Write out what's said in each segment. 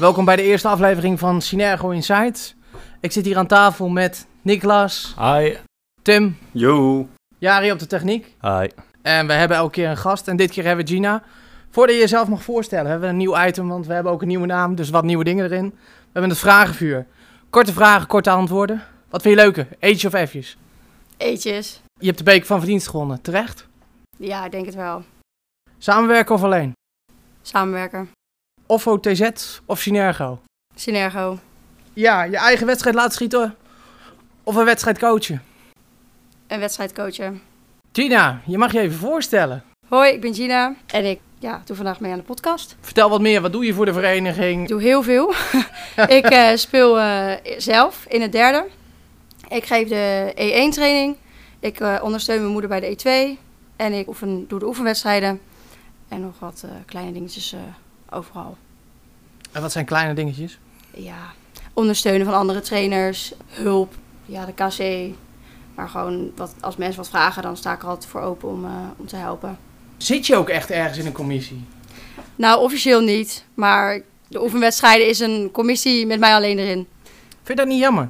Welkom bij de eerste aflevering van Synergo Insights. Ik zit hier aan tafel met Niklas, Hi. Tim, Yo. Jari op de techniek. Hi. En we hebben elke keer een gast. En dit keer hebben we Gina. Voordat je jezelf mag voorstellen, hebben we een nieuw item, want we hebben ook een nieuwe naam. Dus wat nieuwe dingen erin. We hebben het vragenvuur. Korte vragen, korte antwoorden. Wat vind je leuker? Eetjes of F'jes? Eetjes. Je hebt de beker van verdienst gewonnen, terecht? Ja, ik denk het wel. Samenwerken of alleen? Samenwerken. Of OTZ of Synergo? Synergo. Ja, je eigen wedstrijd laten schieten of een wedstrijd coachen. Een wedstrijd coachen. Gina, je mag je even voorstellen. Hoi, ik ben Gina. En ik ja, doe vandaag mee aan de podcast. Vertel wat meer, wat doe je voor de vereniging? Ik doe heel veel. ik eh, speel eh, zelf in het derde. Ik geef de E1 training. Ik eh, ondersteun mijn moeder bij de E2. En ik oefen, doe de oefenwedstrijden. En nog wat eh, kleine dingetjes eh, overal. En wat zijn kleine dingetjes? Ja, ondersteunen van andere trainers. Hulp. Ja, de KC. Maar gewoon, wat, als mensen wat vragen, dan sta ik er altijd voor open om, eh, om te helpen. Zit je ook echt ergens in een commissie? Nou, officieel niet. Maar de oefenwedstrijden is een commissie met mij alleen erin. Vind je dat niet jammer?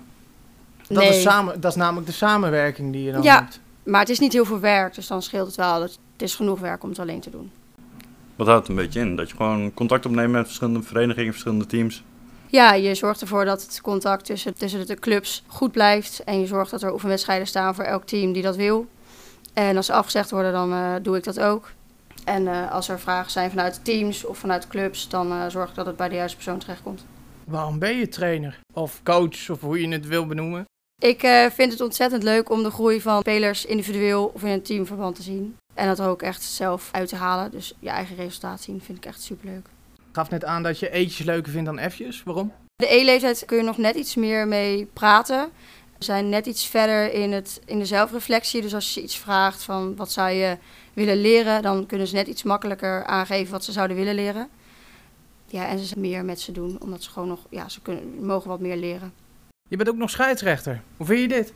Dat, nee, is, samen, dat is namelijk de samenwerking die je dan Ja. hebt. maar het is niet heel veel werk. Dus dan scheelt het wel. Het het is genoeg werk om het alleen te doen. Wat houdt het een beetje in? Dat je gewoon contact opneemt met verschillende verenigingen, verschillende teams. Ja, je zorgt ervoor dat het contact tussen, tussen de clubs goed blijft. En je zorgt dat er oefenwedstrijden staan voor elk team die dat wil. En als ze afgezegd worden, dan eh, doe ik dat ook. En eh, als er vragen zijn vanuit teams of vanuit clubs, dan eh, zorg ik dat het bij de juiste persoon terechtkomt. Waarom ben je trainer? Of coach, of hoe je het wil benoemen? Ik eh, vind het ontzettend leuk om de groei van spelers individueel of in een teamverband te zien. En dat er ook echt zelf uit te halen. Dus je eigen resultaat zien vind ik echt superleuk. Ik gaf net aan dat je eetjes leuker vindt dan F'jes. Waarom? De E-leeftijd kun je nog net iets meer mee praten. We zijn net iets verder in, het, in de zelfreflectie. Dus als je iets vraagt van wat zou je willen leren, dan kunnen ze net iets makkelijker aangeven wat ze zouden willen leren. Ja, en ze zijn meer met ze doen, omdat ze gewoon nog, ja, ze kunnen, mogen wat meer leren. Je bent ook nog scheidsrechter. Hoe vind je dit?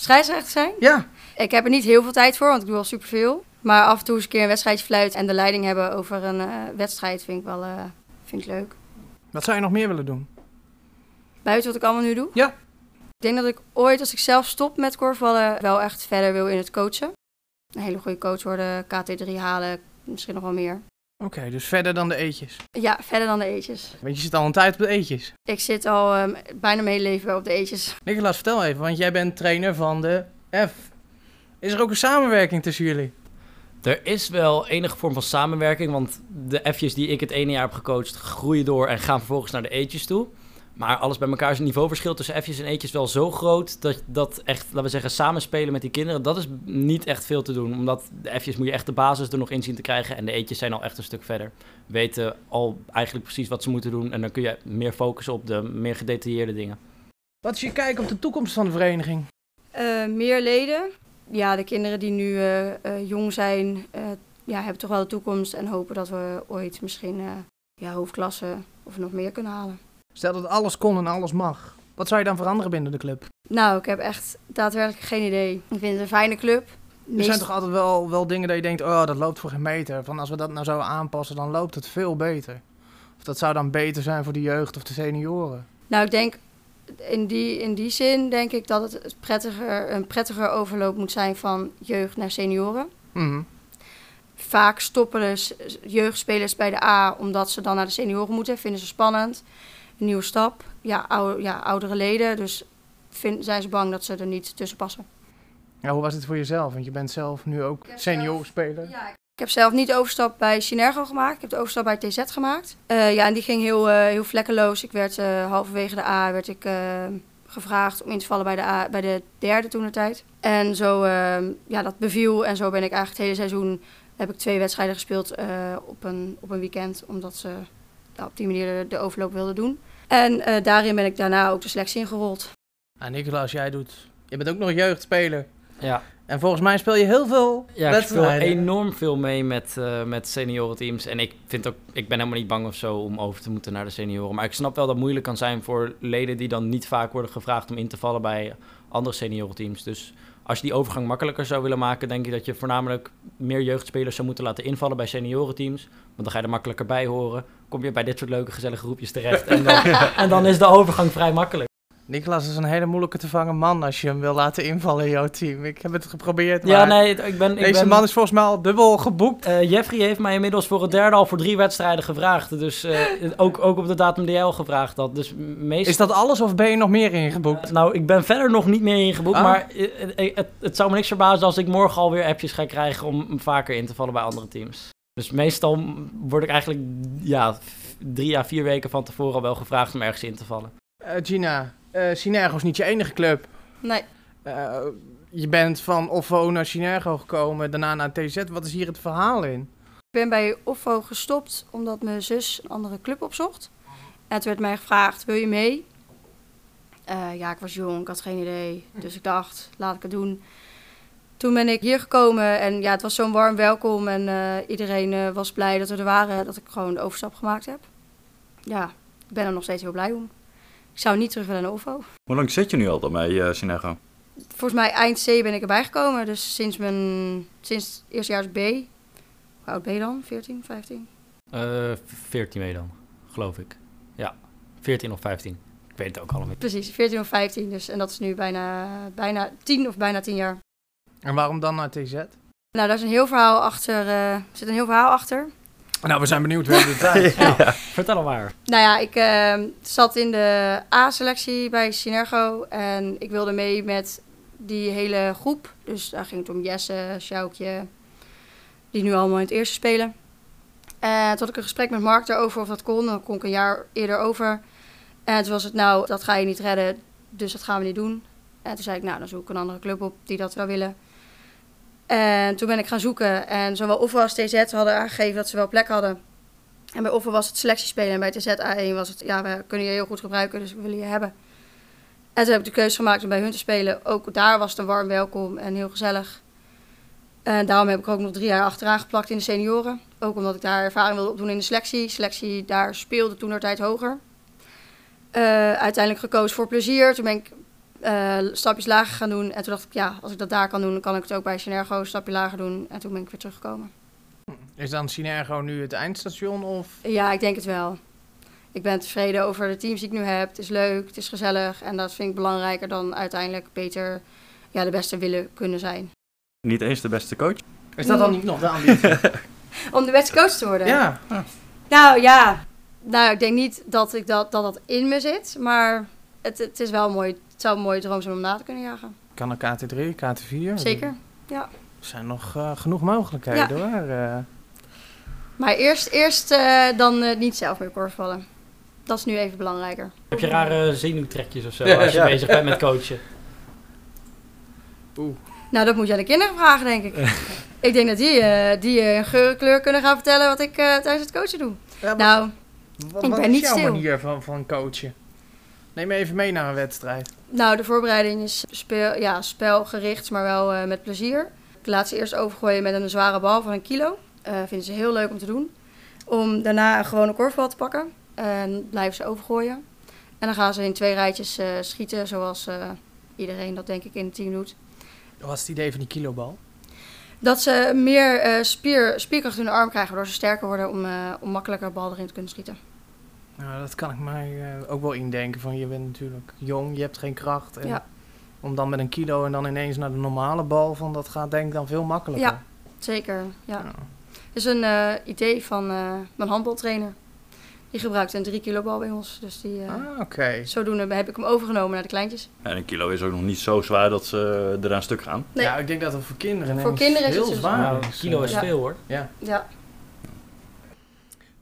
Scheidsrechter zijn? Ja. Ik heb er niet heel veel tijd voor, want ik doe al superveel. Maar af en toe eens een keer een wedstrijdje fluiten en de leiding hebben over een eh, wedstrijd vind ik wel eh, vind ik leuk. Wat zou je nog meer willen doen? Buiten wat ik allemaal nu doe? Ja. Ik denk dat ik ooit, als ik zelf stop met korfballen, wel echt verder wil in het coachen. Een hele goede coach worden, KT3 halen, misschien nog wel meer. Oké, dus verder dan de eetjes. Ja, verder dan de eetjes. Want je zit al een tijd op de eetjes. Ik zit al ehm, bijna mijn hele leven wel op de eetjes. Nicolas, vertel even, want jij bent trainer van de F. Is er ook een samenwerking tussen jullie? Er is wel enige vorm van samenwerking, want de F'jes die ik het ene jaar heb gecoacht groeien door en gaan vervolgens naar de E'tjes toe. Maar alles bij elkaar is een niveauverschil tussen F'jes en E'tjes wel zo groot dat dat echt, laten we zeggen, samenspelen met die kinderen, dat is niet echt veel te doen. Omdat de F'jes moet je echt de basis er nog in zien te krijgen en de E'tjes zijn al echt een stuk verder. Weten al eigenlijk precies wat ze moeten doen en dan kun je meer focussen op de meer gedetailleerde dingen. Wat is je kijk op de toekomst van de vereniging? Eh, meer leden. Ja, de kinderen die nu eh, eh, jong zijn, eh, ja, hebben toch wel de toekomst. En hopen dat we ooit misschien eh, ja, hoofdklasse of nog meer kunnen halen. Stel dat alles kon en alles mag. Wat zou je dan veranderen binnen de club? Nou, ik heb echt daadwerkelijk geen idee. Ik vind het een fijne club. Er zijn toch altijd wel, wel dingen dat je denkt, oh, dat loopt voor geen meter. Van als we dat nou zouden aanpassen, dan loopt het veel beter. Of dat zou dan beter zijn voor de jeugd of de senioren. Nou, ik denk in die, in die zin denk ik dat het prettiger, een prettiger overloop moet zijn van jeugd naar senioren. Mhm. Vaak stoppen de s- jeugdspelers bij de A omdat ze dan naar de senioren moeten. Vinden ze spannend. Een nieuwe stap. Ja, oude, ja oudere leden. Dus vind, zijn ze bang dat ze er niet tussen passen. Ja, hoe was het voor jezelf? Want je bent zelf nu ook heb seniorspeler. Ik heb zelf niet de overstap bij Synergo gemaakt. Ik heb de overstap bij TZ gemaakt. Eh, ja, en die ging heel, eh, heel vlekkeloos. Ik werd eh, halverwege de A werd ik, gevraagd om in te vallen bij de, A, bij de derde toen tijd. En zo, eh, ja, dat beviel. En zo ben ik eigenlijk het hele seizoen... heb ik twee wedstrijden gespeeld eh, op, een, op een weekend. Omdat ze ja, op die manier de, de overloop wilden doen. En eh, daarin ben ik daarna ook de selectie ingerold. Ah, Nicolas, jij doet... Je bent ook nog jeugdspeler. Ja, En volgens mij speel je heel veel Ja, ik speel enorm veel mee met, eh met seniorenteams. En ik, vind ook, ik ben helemaal niet bang of zo om over te moeten naar de senioren. Maar ik snap wel dat het moeilijk kan zijn voor leden die dan niet vaak worden gevraagd om in te vallen bij andere seniorenteams. Dus als je die overgang makkelijker zou willen maken, denk ik dat je voornamelijk meer jeugdspelers zou moeten laten invallen bij seniorenteams. Want dan ga je er makkelijker bij horen. Kom je bij dit soort leuke, gezellige groepjes terecht. En dan, en dan is de overgang vrij makkelijk. Niklas is een hele moeilijke te vangen man als je hem wil laten invallen in jouw team. Ik heb het geprobeerd, Ja, maar nee, ik ben... Ik deze ben, man is volgens mij al dubbel geboekt. eh, Jeffrey heeft mij inmiddels voor het derde al voor drie wedstrijden gevraagd. Dus eh, ook, ook op de datum die jij al gevraagd had. Dus meestal... Is dat alles of ben je nog meer ingeboekt? Nou, ik ben verder nog niet meer ingeboekt, Ah. maar eh, eh, het, het zou me niks verbazen als ik morgen alweer appjes ga krijgen om vaker in te vallen bij andere teams. Dus meestal word ik eigenlijk ja, drie à vier weken van tevoren al wel gevraagd om ergens in te vallen. Eh, Gina, eh Synergo is niet je enige club. Nee, Eh, je bent van Offo naar Synergo gekomen, daarna naar TZ. Wat is hier het verhaal in? ik ben bij Offo gestopt omdat mijn zus een andere club opzocht. En toen werd mij gevraagd, wil je mee? Eh, ja, ik was jong, ik had geen idee. Dus ik dacht, laat ik het doen. Toen ben ik hier gekomen en ja, het was zo'n warm welkom. En eh, iedereen eh, was blij dat we er waren, dat ik gewoon de overstap gemaakt heb. Ja, ik ben er nog steeds heel blij om. Ik zou niet terug willen naar Offo. Hoe lang zit je nu al dan bij uh, Synergo? Volgens mij eind C ben ik erbij gekomen. Dus sinds mijn sinds eerstejaars B. Hoe oud ben je dan? 14, 15? Eh 14 mee dan, geloof ik. Ja, 14 of 15. Ik weet het ook allemaal niet. Precies, 14 of 15. Dus, en dat is nu bijna, bijna 10 of bijna 10 jaar. En waarom dan naar TZ? Nou, daar is een heel verhaal achter. eh, er zit een heel verhaal achter. Nou, we zijn benieuwd. We hebben de tijd. Ja, vertel hem maar. Nou ja, ik eh, zat in de A-selectie bij Synergo. En ik wilde mee met die hele groep. Dus daar ging het om Jesse, Sjoukje. Die nu allemaal in het eerste spelen. En toen had ik een gesprek met Mark daarover of dat kon. Dan kon ik een jaar eerder over. En toen was het, nou, dat ga je niet redden. Dus dat gaan we niet doen. En toen zei ik, nou, dan zoek ik een andere club op die dat wel willen. En toen ben ik gaan zoeken. En zowel Offer als TZ hadden aangegeven dat ze wel plek hadden. En bij Offer was het selectiespelen. En bij TZ A1 was het, ja, we kunnen je heel goed gebruiken, dus we willen je hebben. En toen heb ik de keuze gemaakt om bij hun te spelen. Ook daar was het een warm welkom en heel gezellig. En daarom heb ik ook nog drie jaar achteraan geplakt in de senioren. Ook omdat ik daar ervaring wilde opdoen in de selectie. Selectie daar speelde toen tijd hoger. Uh, uiteindelijk gekozen voor plezier. Toen ben ik uh, stapjes lager gaan doen. En toen dacht ik, ja, als ik dat daar kan doen, dan kan ik het ook bij Synergo een stapje lager doen. En toen ben ik weer teruggekomen. Is dan Synergo nu het eindstation? Of? Ja, ik denk het wel. Ik ben tevreden over de teams die ik nu heb. Het is leuk, het is gezellig. En dat vind ik belangrijker dan uiteindelijk beter ja, de beste willen kunnen zijn. Niet eens de beste coach? Is dat dan niet nog de ambitie? Om de beste coach te worden? Ja. Nou ja, nou, ik denk niet dat ik dat, dat, dat in me zit. Maar het, het, is wel mooi, het zou een mooie droom zijn om na te kunnen jagen. Kan een KT3, KT4? Zeker, ja. Er zijn nog uh, genoeg mogelijkheden ja. hoor. Uh, maar eerst, eerst uh, dan uh, niet zelf meer korfballen. Dat is nu even belangrijker. Heb je rare zenuwtrekjes of zo ja, als je ja. bezig bent met coachen? Oeh. Nou, dat moet je aan de kinderen vragen, denk ik. ik denk dat die, uh, die een geur kleur kunnen gaan vertellen wat ik tijdens het coachen doe. Ja, nou, wat, ik wat ben niet jouw stil. manier van, van coachen? Neem me even mee naar een wedstrijd. Nou, de voorbereiding is speel, ja, spelgericht, maar wel uh, met plezier. Ik laat ze eerst overgooien met een zware bal van een kilo. Uh, vinden ze heel leuk om te doen. Om daarna een gewone korfbal te pakken. En blijven ze overgooien. En dan gaan ze in twee rijtjes uh, schieten, zoals iedereen dat denk ik in het team doet. Wat is het idee van die kilobal? Dat ze meer uh, spier, spierkracht in de arm krijgen, waardoor ze sterker worden om, uh, om makkelijker bal erin te kunnen schieten. Nou, dat kan ik mij uh, ook wel indenken. Van je bent natuurlijk jong, je hebt geen kracht. En ja. Om dan met een kilo en dan ineens naar de normale bal, van dat gaat denk ik dan veel makkelijker. Ja, zeker. Ja. ja. Het is een uh, idee van uh, mijn handbaltrainer. Die gebruikt een 3 kilo bal bij ons. Dus die, uh, ah, okay. zodoende heb ik hem overgenomen naar de kleintjes. En een kilo is ook nog niet zo zwaar dat ze eraan stuk gaan. Nee. Ja, ik denk dat het voor kinderen voor kinderen heel is het zwaar nou, Een kilo is ja. veel hoor. Ja. ja.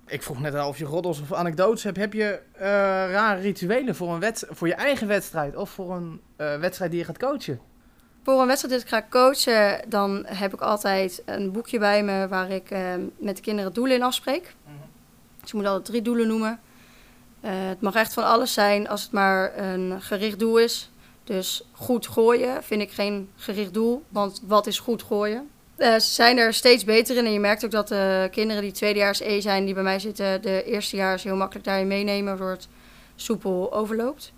Ik vroeg net al of je roddels of anekdotes hebt. Heb je uh, rare rituelen voor, een wet voor je eigen wedstrijd of voor een uh, wedstrijd die je gaat coachen? Voor een wedstrijd die ik ga coachen, dan heb ik altijd een boekje bij me waar ik uh, met de kinderen doelen in afspreek. Mm -hmm. Dus je moet altijd drie doelen noemen. Het mag echt van alles zijn als het maar een gericht doel is. Dus goed gooien vind ik geen gericht doel, want wat is goed gooien? Uh, ze zijn er steeds beter in en je merkt ook dat de kinderen die tweedejaars E zijn, die bij mij zitten, de eerstejaars heel makkelijk daarin meenemen, waardoor het soepel overloopt.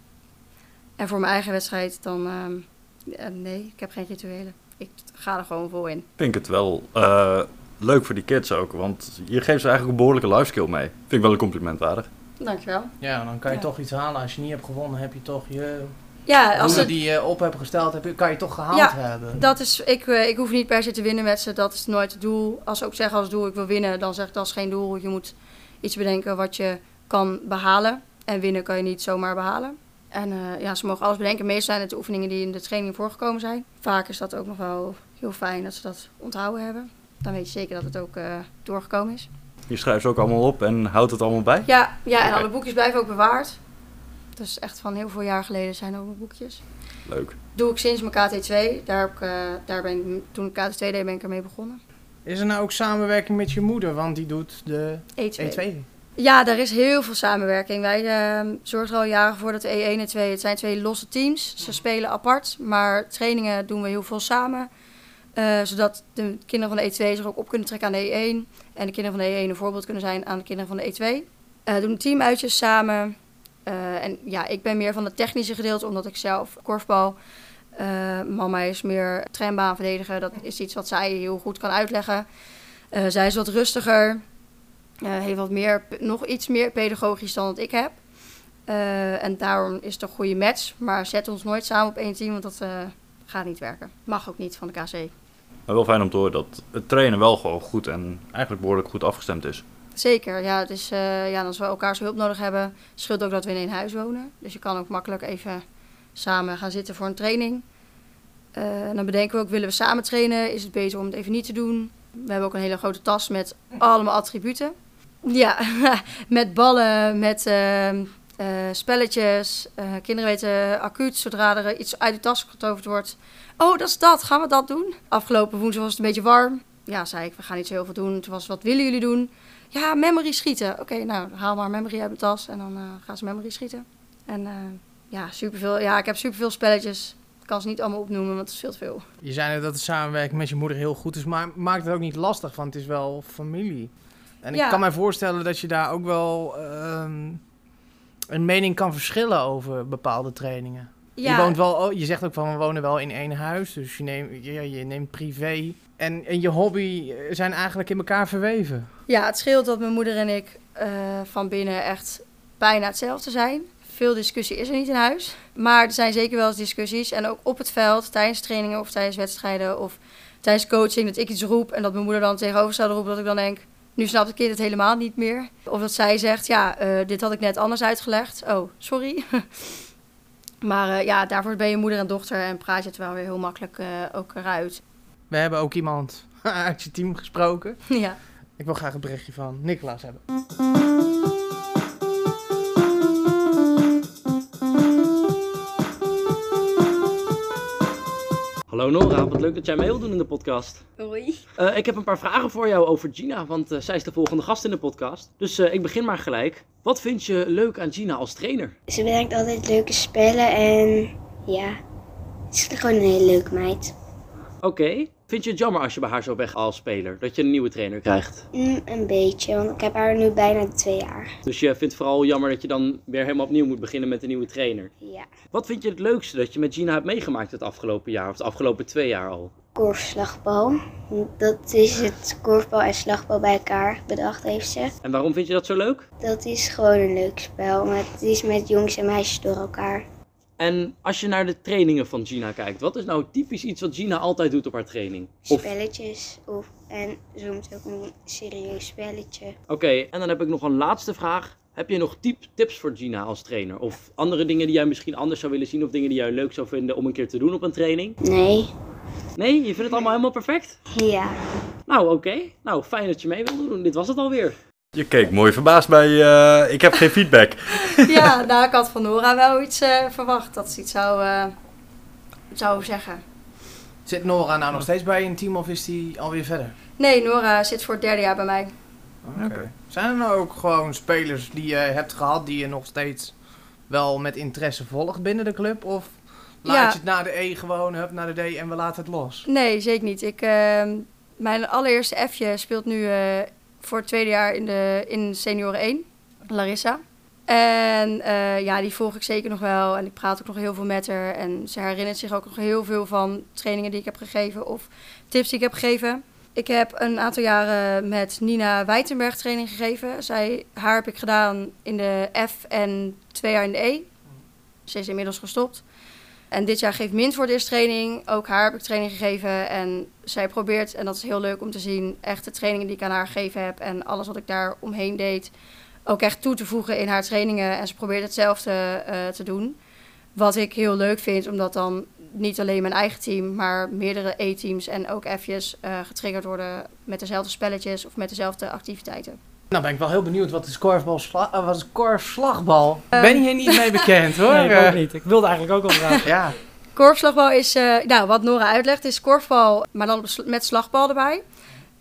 En voor mijn eigen wedstrijd dan, uh, nee, ik heb geen rituelen. Ik ga er gewoon vol in. Ik vind het wel uh, leuk voor die kids ook. Want je geeft ze eigenlijk een behoorlijke life skill mee. Vind ik wel een compliment waardig. Dankjewel. Ja, dan kan je Ja. toch iets halen. Als je niet hebt gewonnen, heb je toch je Ja, als het, die je op hebt gesteld, heb je, kan je toch gehaald Ja, hebben. dat is, ik, eh, ik hoef niet per se te winnen met ze, dat is nooit het doel. Als ze ook zeggen als doel ik wil winnen, dan zeg ik dat is geen doel. Je moet iets bedenken wat je kan behalen. En winnen kan je niet zomaar behalen. En eh, ja, ze mogen alles bedenken. Meestal zijn het de oefeningen die in de training voorgekomen zijn. Vaak is dat ook nog wel heel fijn dat ze dat onthouden hebben. Dan weet je zeker dat het ook eh, doorgekomen is. Je schrijft ze ook allemaal op en houdt het allemaal bij. Ja, ja en alle boekjes blijven ook bewaard. Dus echt van heel veel jaar geleden zijn er ook nog boekjes. Leuk. Doe ik sinds mijn KT2. Daar, heb ik, eh, daar ben ik, toen ik KT2 deed, ben ik ermee begonnen. Is er nou ook samenwerking met je moeder? Want die doet de E2. E2. Ja, daar is heel veel samenwerking. Wij eh, zorgen er al jaren voor dat de E1 en 2, het zijn twee losse teams. Ze spelen apart, maar trainingen doen we heel veel samen. Eh, zodat de kinderen van de E2 zich ook op kunnen trekken aan de E1. En de kinderen van de E1 een voorbeeld kunnen zijn aan de kinderen van de E2. Eh doen teamuitjes samen. Eh, en ja, ik ben meer van het technische gedeelte, omdat ik zelf korfbal. eh, mama is meer trambaan verdedigen. Dat is iets wat zij heel goed kan uitleggen. Eh, zij is wat rustiger. Heeft wat meer, nog iets meer pedagogisch dan wat ik heb. En daarom is het een goede match. Maar zet ons nooit samen op één team, want dat gaat niet werken. Mag ook niet van de KC. Maar wel fijn om te horen dat het trainen wel gewoon goed en eigenlijk behoorlijk goed afgestemd is. Zeker, ja. Eh, ja, als we elkaars hulp nodig hebben, scheelt ook dat we in één huis wonen. Dus je kan ook makkelijk even samen gaan zitten voor een training. Eh, dan bedenken we ook, willen we samen trainen? Is het beter om het even niet te doen? We hebben ook een hele grote tas met allemaal attributen. Ja, met ballen, met ehm, eh, spelletjes. Kinderen weten acuut, zodra er iets uit de tas getoverd wordt. Oh, dat is dat, gaan we dat doen? Afgelopen woensdag was het een beetje warm. Ja, zei ik, we gaan niet zo heel veel doen. Toen was wat willen jullie doen? Ja, memory schieten. Oké, nou, haal maar memory uit mijn tas en dan eh, gaan ze memory schieten. En eh, ja, superveel. Ja, ik heb superveel spelletjes. Ik kan ze niet allemaal opnoemen, want het is veel te veel. Je zei net dat de samenwerking met je moeder heel goed is, maar maakt het ook niet lastig, want het is wel familie. En Ja. ik kan mij voorstellen dat je daar ook wel ehm, een mening kan verschillen over bepaalde trainingen. Je, woont wel, oh, je zegt ook van we wonen wel in één huis, dus je neemt, je, je neemt privé. En, en je hobby eh, zijn eigenlijk in elkaar verweven. Ja, het scheelt dat mijn moeder en ik eh, van binnen echt bijna hetzelfde zijn. Veel discussie is er niet in huis. Maar er zijn zeker wel eens discussies. En ook op het veld, tijdens trainingen of tijdens wedstrijden of tijdens coaching, dat ik iets roep en dat mijn moeder dan tegenovergestelde roept, dat ik dan denk, nu snapt het kind het helemaal niet meer. Of dat zij zegt, ja, eh, dit had ik net anders uitgelegd. Oh, sorry. maar ja, daarvoor ben je moeder en dochter en praat je het wel weer heel makkelijk eh, ook eruit. We hebben ook iemand uit je team gesproken. ja. Ik wil graag het berichtje van Nicolaas hebben. Hallo Nora, wat leuk dat jij mee wilt doen in de podcast. Hoi. Eh, ik heb een paar vragen voor jou over Gina, want eh, zij is de volgende gast in de podcast. Dus eh, ik begin maar gelijk. Wat vind je leuk aan Gina als trainer? Ze bedenkt altijd leuke spellen en ja, ze is gewoon een hele leuke meid. Oké. Vind je het jammer als je bij haar zo weg als speler, dat je een nieuwe trainer krijgt? Mm, een beetje, want ik heb haar nu bijna twee jaar. Dus je vindt vooral jammer dat je dan weer helemaal opnieuw moet beginnen met een nieuwe trainer. Ja, Wat vind je het leukste dat je met Gina hebt meegemaakt het afgelopen jaar of de afgelopen twee jaar al? korfslagbal. Dat is het korfbal en slagbal bij elkaar bedacht heeft ze. En waarom vind je dat zo leuk? Dat is gewoon een leuk spel, maar het is met jongens en meisjes door elkaar. En als je naar de trainingen van Gina kijkt, wat is nou typisch iets wat Gina altijd doet op haar training? Of Spelletjes of, en soms ook een serieus spelletje. Oké, en dan heb ik nog een laatste vraag. Heb je nog tip, tips voor Gina als trainer? Of andere dingen die jij misschien anders zou willen zien of dingen die jij leuk zou vinden om een keer te doen op een training? Nee, Nee, je vindt het allemaal helemaal perfect? ja. Nou, oké. Nou, fijn dat je mee wilde doen. Dit was het alweer. Je keek mooi verbaasd bij, eh, ik heb geen feedback. Ja, nou, ik had van Nora wel iets eh, verwacht dat ze iets zou, eh, zou zeggen. Zit Nora nou nog steeds bij je in team of is die alweer verder? Nee, Nora zit voor het derde jaar bij mij. Oké. Zijn er nou ook gewoon spelers die je hebt gehad die je nog steeds wel met interesse volgt binnen de club? Of laat Ja. je het naar de E gewoon, hup naar de D en we laten het los? Nee, zeker niet. Ik, ehm, mijn allereerste F'je speelt nu eh, voor het tweede jaar in, de, in senioren 1, Larissa. En eh, ja, die volg ik zeker nog wel. En ik praat ook nog heel veel met haar. En ze herinnert zich ook nog heel veel van trainingen die ik heb gegeven of tips die ik heb gegeven. Ik heb een aantal jaren met Nina Wijtenberg training gegeven. Zij, haar heb ik gedaan in de F en twee jaar in de E. Ze is inmiddels gestopt. En dit jaar geeft Mint voor de eerste training. Ook haar heb ik training gegeven. En zij probeert, en dat is heel leuk om te zien, echt de trainingen die ik aan haar gegeven heb en alles wat ik daar omheen deed, ook echt toe te voegen in haar trainingen. En ze probeert hetzelfde eh, te doen. Wat ik heel leuk vind, omdat dan niet alleen mijn eigen team, maar meerdere E-teams en ook F'jes eh, getriggerd worden met dezelfde spelletjes of met dezelfde activiteiten. Nou ben ik wel heel benieuwd, wat is korfbal, sla- eh, wat is korfslagbal? ben je hier niet mee bekend hoor. Nee, ik Eh, ook niet. Ik wilde eigenlijk ook al vragen. Ja, Korfslagbal is, eh, nou, wat Nora uitlegt, is korfbal, maar dan met slagbal erbij.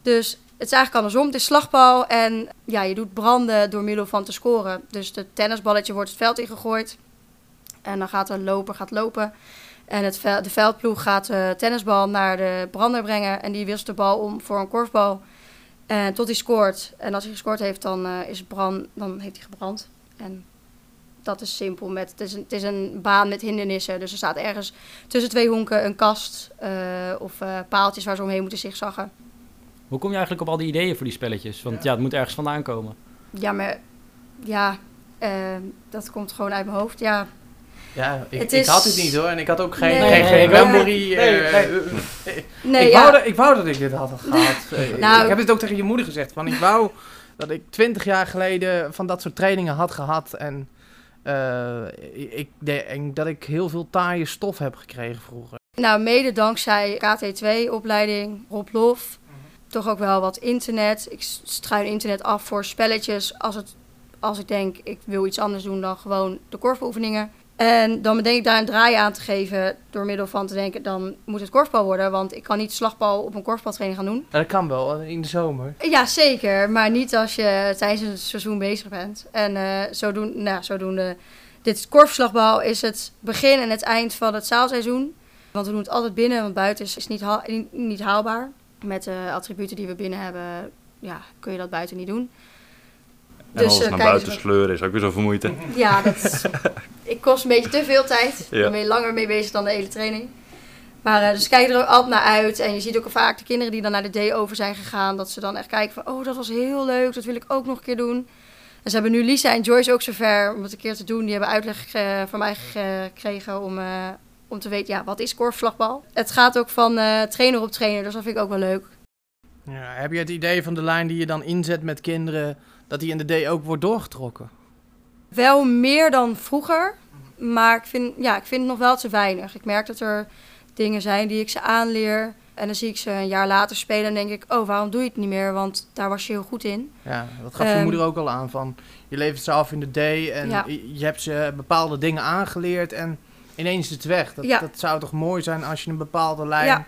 Dus het is eigenlijk andersom. Het is slagbal en ja, je doet branden door middel van te scoren. Dus het tennisballetje wordt het veld ingegooid. En dan gaat de loper gaat lopen. En het de veldploeg gaat de tennisbal naar de brander brengen. En die wisselt de bal om voor een korfbal. En tot hij scoort. En als hij gescoord heeft, dan, eh, is het brand, dan heeft hij gebrand. En dat is simpel. Met, het, is een, het is een baan met hindernissen. Dus er staat ergens tussen twee honken een kast. eh, of eh, paaltjes waar ze omheen moeten zigzaggen. Hoe kom je eigenlijk op al die ideeën voor die spelletjes? Want ja, het moet ergens vandaan komen. Ja, maar ja, dat komt gewoon uit mijn hoofd. Ja, ja ik, Het ik is- had het niet hoor. En ik had ook geen, Nee. geen, geen Nee, memory. nee, eh, nee. eh, nee, ik, ja. wou dat, ik wou dat ik dit had gehad. Eh, Nou- ik heb het ook tegen je moeder gezegd. Van, ik wou dat ik twintig jaar geleden van dat soort trainingen had gehad. En eh, ik denk dat ik heel veel taaie stof heb gekregen vroeger. Nou, mede dankzij KT2-opleiding, Rob Lof. Toch ook wel wat internet. Ik struin internet af voor spelletjes. Als, het, als ik denk, ik wil iets anders doen dan gewoon de korfbeoefeningen. En dan bedenk ik daar een draai aan te geven door middel van te denken, dan moet het korfbal worden. Want ik kan niet slagbal op een korfbaltraining gaan doen. Dat kan wel, in de zomer. Ja, zeker. Maar niet als je tijdens het seizoen bezig bent. En eh zodoende, nou, zodoende, dit korfslagbal is het begin en het eind van het zaalseizoen. Want we doen het altijd binnen, want buiten is, is niet, haal- niet, niet haalbaar. Met de attributen die we binnen hebben, ja, kun je dat buiten niet doen. En Dus, alles eh, naar kijk buiten sleuren is ook weer zoveel moeite. Ja, dat is, ik kost een beetje te veel tijd. Ja. Dan ben je langer mee bezig dan de hele training. Maar eh, dus kijk er ook altijd naar uit. En je ziet ook vaak de kinderen die dan naar de day over zijn gegaan. Dat ze dan echt kijken van, oh dat was heel leuk. Dat wil ik ook nog een keer doen. En ze hebben nu Lisa en Joyce ook zover om het een keer te doen. Die hebben uitleg van mij gekregen om, eh, om te weten, ja, wat is korfslagbal? Het gaat ook van eh, trainer op trainer, dus dat vind ik ook wel leuk. Ja, heb je het idee van de lijn die je dan inzet met kinderen, dat die in de D ook wordt doorgetrokken? Wel meer dan vroeger, maar ik vind, ja, ik vind het nog wel te weinig. Ik merk dat er dingen zijn die ik ze aanleer. En dan zie ik ze een jaar later spelen en denk ik, oh, waarom doe je het niet meer? Want daar was je heel goed in. Ja, dat gaf je Ehm, moeder ook al aan. Van, je levert ze af in de D en Ja. je, je hebt ze bepaalde dingen aangeleerd en ineens is het weg. Dat, Ja. dat zou toch mooi zijn als je een bepaalde lijn Ja.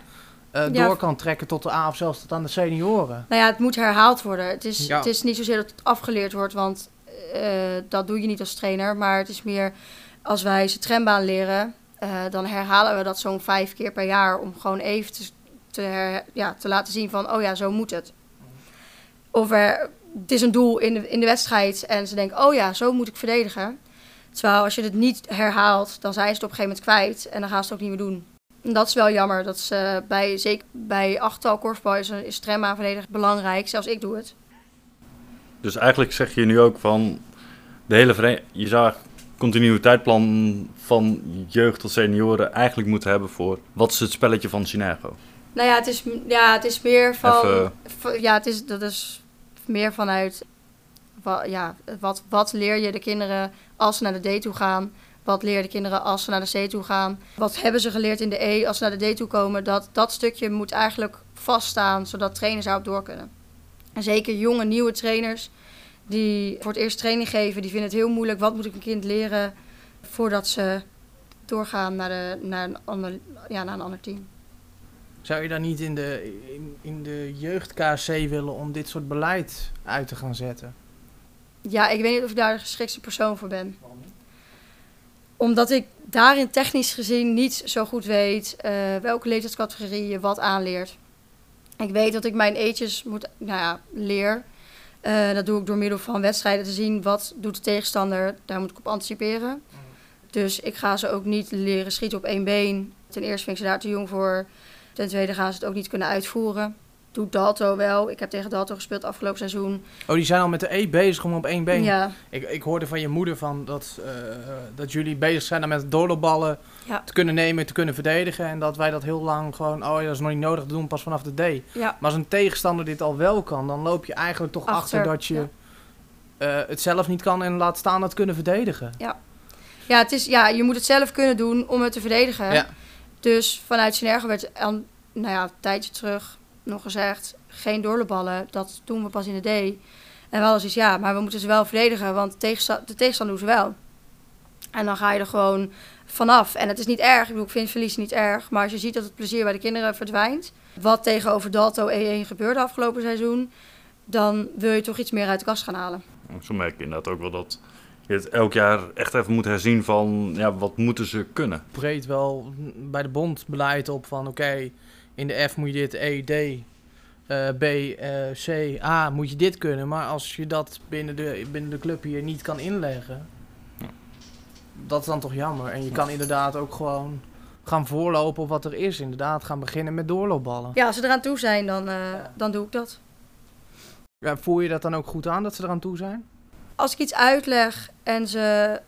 Eh, Ja. door kan trekken tot de A of zelfs tot aan de senioren. Nou ja, het moet herhaald worden. Het is, Ja. het is niet zozeer dat het afgeleerd wordt, want eh, dat doe je niet als trainer. Maar het is meer als wij ze trambaan leren, eh, dan herhalen we dat zo'n vijf keer per jaar om gewoon even te, te, her- ja, te laten zien van, oh ja, zo moet het. Of er, het is een doel in de, in de wedstrijd en ze denken, oh ja, zo moet ik verdedigen. Terwijl als je het niet herhaalt, dan zijn ze het op een gegeven moment kwijt en dan gaan ze het ook niet meer doen. Dat is wel jammer. Dat is, eh, bij, zeker bij achttal korfbal is, is trambaan verdedigen belangrijk. Zelfs ik doe het. Dus eigenlijk zeg je nu ook van de hele je zou continuïteitsplan van jeugd tot senioren eigenlijk moeten hebben voor wat is het spelletje van Synergo. Nou ja, het is, ja, het is meer van. Even- v- Ja, het is, dat is meer vanuit. wa- ja, wat, wat leer je de kinderen als ze naar de D toe gaan? Wat leer je de kinderen als ze naar de C toe gaan? Wat hebben ze geleerd in de E als ze naar de D toe komen? Dat, dat stukje moet eigenlijk vaststaan, zodat trainers daarop door kunnen. En zeker jonge, nieuwe trainers die voor het eerst training geven, die vinden het heel moeilijk. Wat moet ik een kind leren voordat ze doorgaan naar, de, naar, een, ander, ja, naar een ander team? Zou je dan niet in de, in, in de jeugd KC willen om dit soort beleid uit te gaan zetten? Ja, ik weet niet of ik daar de geschikte persoon voor ben. Omdat ik daarin technisch gezien niet zo goed weet eh, welke leeftijdscategorie je wat aanleert. Ik weet dat ik mijn eetjes moet, nou ja, leer. Eh, dat doe ik door middel van wedstrijden te zien wat doet de tegenstander. Daar moet ik op anticiperen. Dus ik ga ze ook niet leren schieten op één been. Ten eerste vind ik ze daar te jong voor. Ten tweede gaan ze het ook niet kunnen uitvoeren. Doet Dalto wel. Ik heb tegen Dalto gespeeld afgelopen seizoen. Oh, die zijn al met de E bezig om op één been. Ja, Ik, ik hoorde van je moeder van dat, eh, dat jullie bezig zijn met doorloopballen Ja. te kunnen nemen, te kunnen verdedigen. En dat wij dat heel lang gewoon, oh ja, dat is nog niet nodig te doen, pas vanaf de D. ja, Maar als een tegenstander dit al wel kan, dan loop je eigenlijk toch achter, Achter, dat je ja. eh, het zelf niet kan en laat staan dat kunnen verdedigen. ja, het is, ja, je moet het zelf kunnen doen om het te verdedigen. Ja. Dus vanuit Synergo werd aan, nou ja, een tijdje terug nog gezegd... geen doorloopballen, dat doen we pas in de D. En we hadden zoiets, ja, maar we moeten ze wel verdedigen... want de tegensta- de tegenstander doen ze wel. En dan ga je er gewoon vanaf. En het is niet erg, ik bedoel, ik vind verlies niet erg... maar als je ziet dat het plezier bij de kinderen verdwijnt... wat tegenover Dalto E1 gebeurde afgelopen seizoen... dan wil je toch iets meer uit de kast gaan halen. Zo merk je inderdaad ook wel dat je het elk jaar echt even moet herzien van, ja, wat moeten ze kunnen? Breed wel bij de bond beleid op van oké, in de F moet je dit, E, D, eh, B, eh, C, A moet je dit kunnen. Maar als je dat binnen de, binnen de club hier niet kan inleggen, Ja. dat is dan toch jammer. En je kan inderdaad ook gewoon gaan voorlopen op wat er is. Inderdaad, gaan beginnen met doorloopballen. Ja, als ze eraan toe zijn, dan, eh, dan doe ik dat. Ja, voel je dat dan ook goed aan dat ze eraan toe zijn? als ik iets uitleg en ze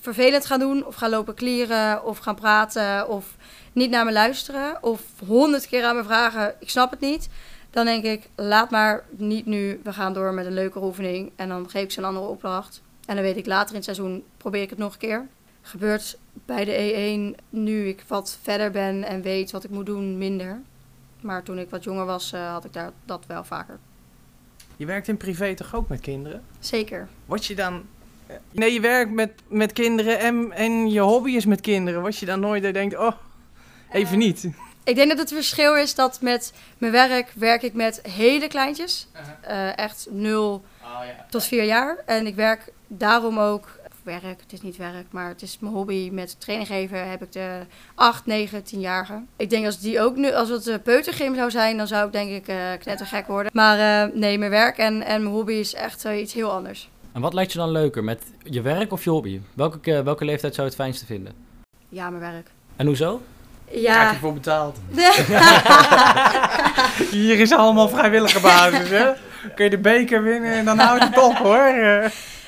vervelend gaan doen, of gaan lopen klieren, of gaan praten, of niet naar me luisteren, of honderd keer aan me vragen, ik snap het niet, dan denk ik, laat maar niet nu, we gaan door met een leuke oefening en dan geef ik ze een andere opdracht. En dan weet ik later in het seizoen, probeer ik het nog een keer. Gebeurt bij de E1 nu ik wat verder ben en weet wat ik moet doen, minder. Maar toen ik wat jonger was, eh, had ik daar dat wel vaker. Je werkt in privé toch ook met kinderen? Zeker. Word je dan... Nee, je werkt met, met kinderen en, en je hobby is met kinderen. Word je dan nooit dat je denkt, oh, even niet. Ik denk dat het verschil is dat met mijn werk werk ik met hele kleintjes. Eh, echt 0 tot 4 jaar. En ik werk daarom ook, werk, het is niet werk, maar het is mijn hobby. Met training geven heb ik de 8, 9, 10-jarigen. Ik denk als die ook nu, als het de peutergym zou zijn, dan zou ik denk ik eh knettergek worden. Maar eh, nee, mijn werk en, en mijn hobby is echt iets heel anders. En wat lijkt je dan leuker, met je werk of je hobby? Welke, welke leeftijd zou je het fijnste vinden? Ja, mijn werk. En hoezo? Krijg Ja. je voor betaald. Hier is allemaal vrijwillige basis, hè? Kun je de beker winnen en dan houdt het op, hoor.